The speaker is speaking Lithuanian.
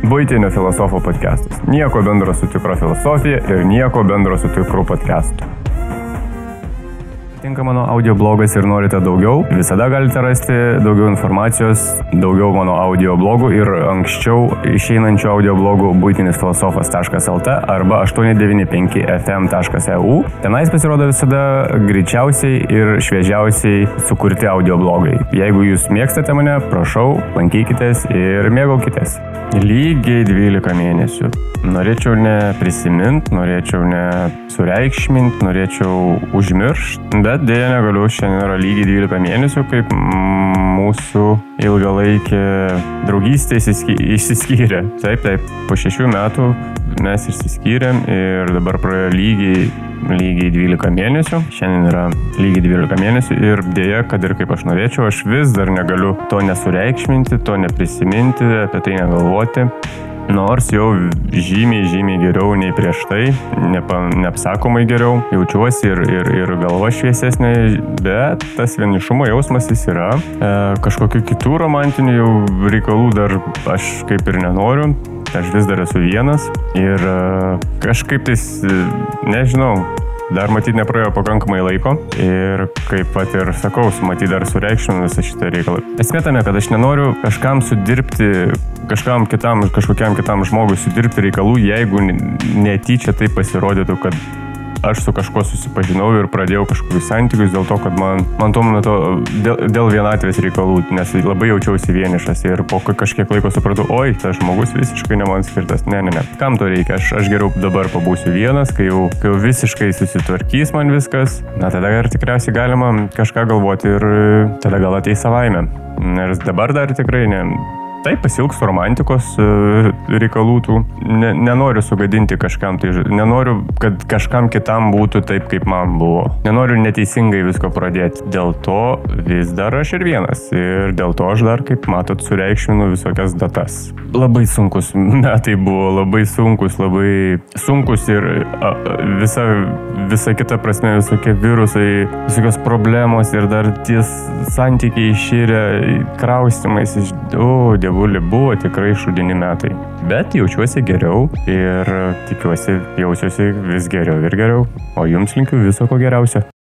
Būtinio filosofo podcastas. Nieko bendro su tikro filosofija ir nieko bendro su tikru podcastu. Tinka mano audio blogas ir norite daugiau, visada galite rasti daugiau informacijos, daugiau mano audio blogų ir anksčiau išeinančių audio blogų būtinisfilosofas.lt arba 895fm.eu. Tenais pasirodo visada greičiausiai ir šviežiausiai sukurti audio blogai. Jeigu jūs mėgstate mane, prašau, lankykitės ir mėgaukitės. Lygiai 12 mėnesių. Norėčiau ne prisimint, norėčiau ne sureikšmint, norėčiau užmiršti, bet dėja negaliu, šiandien yra lygiai 12 mėnesių, kaip mūsų ilgalaikė draugystė išsiskyrė. Taip, taip, po šešių metų mes išsiskyrėm ir dabar praėjo lygiai, lygiai 12 mėnesių. Šiandien yra lygiai 12 mėnesių ir dėja, kad ir kaip aš norėčiau, aš vis dar negaliu to nesureikšminti, to neprisiminti, apie tai negalvoti. Nors jau žymiai, žymiai geriau nei prieš tai, nepa, neapsakomai geriau jaučiuosi ir, ir, ir galva šviesesnė, bet tas vienišumo jausmas jis yra. E, kažkokiu kitų romantinių jau reikalų dar aš kaip ir nenoriu, aš vis dar esu vienas ir e, kažkaip tais, nežinau, Dar matyt nepraėjo pakankamai laiko ir kaip pat ir sakau, matyt dar sureikšminu visą šitą reikalą. Esmė tame, kad aš nenoriu kažkam sudirbti, kažkam kitam, kažkokiam kitam žmogui sudirbti reikalų, jeigu netyčia tai pasirodytų, kad aš su kažkuo susipažinau ir pradėjau kažkokius santykius dėl to, kad man, man tuo metu dėl, dėl vienatvės reikalų, nes labai jaučiausi vienišas ir po kažkiek laiko supratau, oi, tas žmogus visiškai ne man skirtas. Ne, ne, ne. Kam to reikia? Aš, aš geriau dabar pabūsiu vienas, kai jau, kai jau visiškai susitvarkys man viskas, na tada ir tikriausiai galima kažką galvoti ir tada gal ateis savaime. Nes dabar dar tikrai ne, Taip, pasilgsiu romantikos e, reikalų tų. Ne, nenoriu sugadinti kažkam, tai nenoriu, kad kažkam kitam būtų taip, kaip man buvo. Nenoriu neteisingai visko pradėti. Dėl to vis dar aš ir vienas. Ir dėl to aš dar, kaip matot, sureikšminu visokias datas. Labai sunkus metai buvo, labai sunkus, labai sunkus ir a, visa, visa kita prasme, visokie virusai, visokios problemos ir dar ties santykiai išyrė, kraustimais iš... O, dėl dievulį buvo tikrai šudini metai. Bet jaučiuosi geriau ir tikiuosi jausiuosi vis geriau ir geriau. O jums linkiu viso ko geriausio.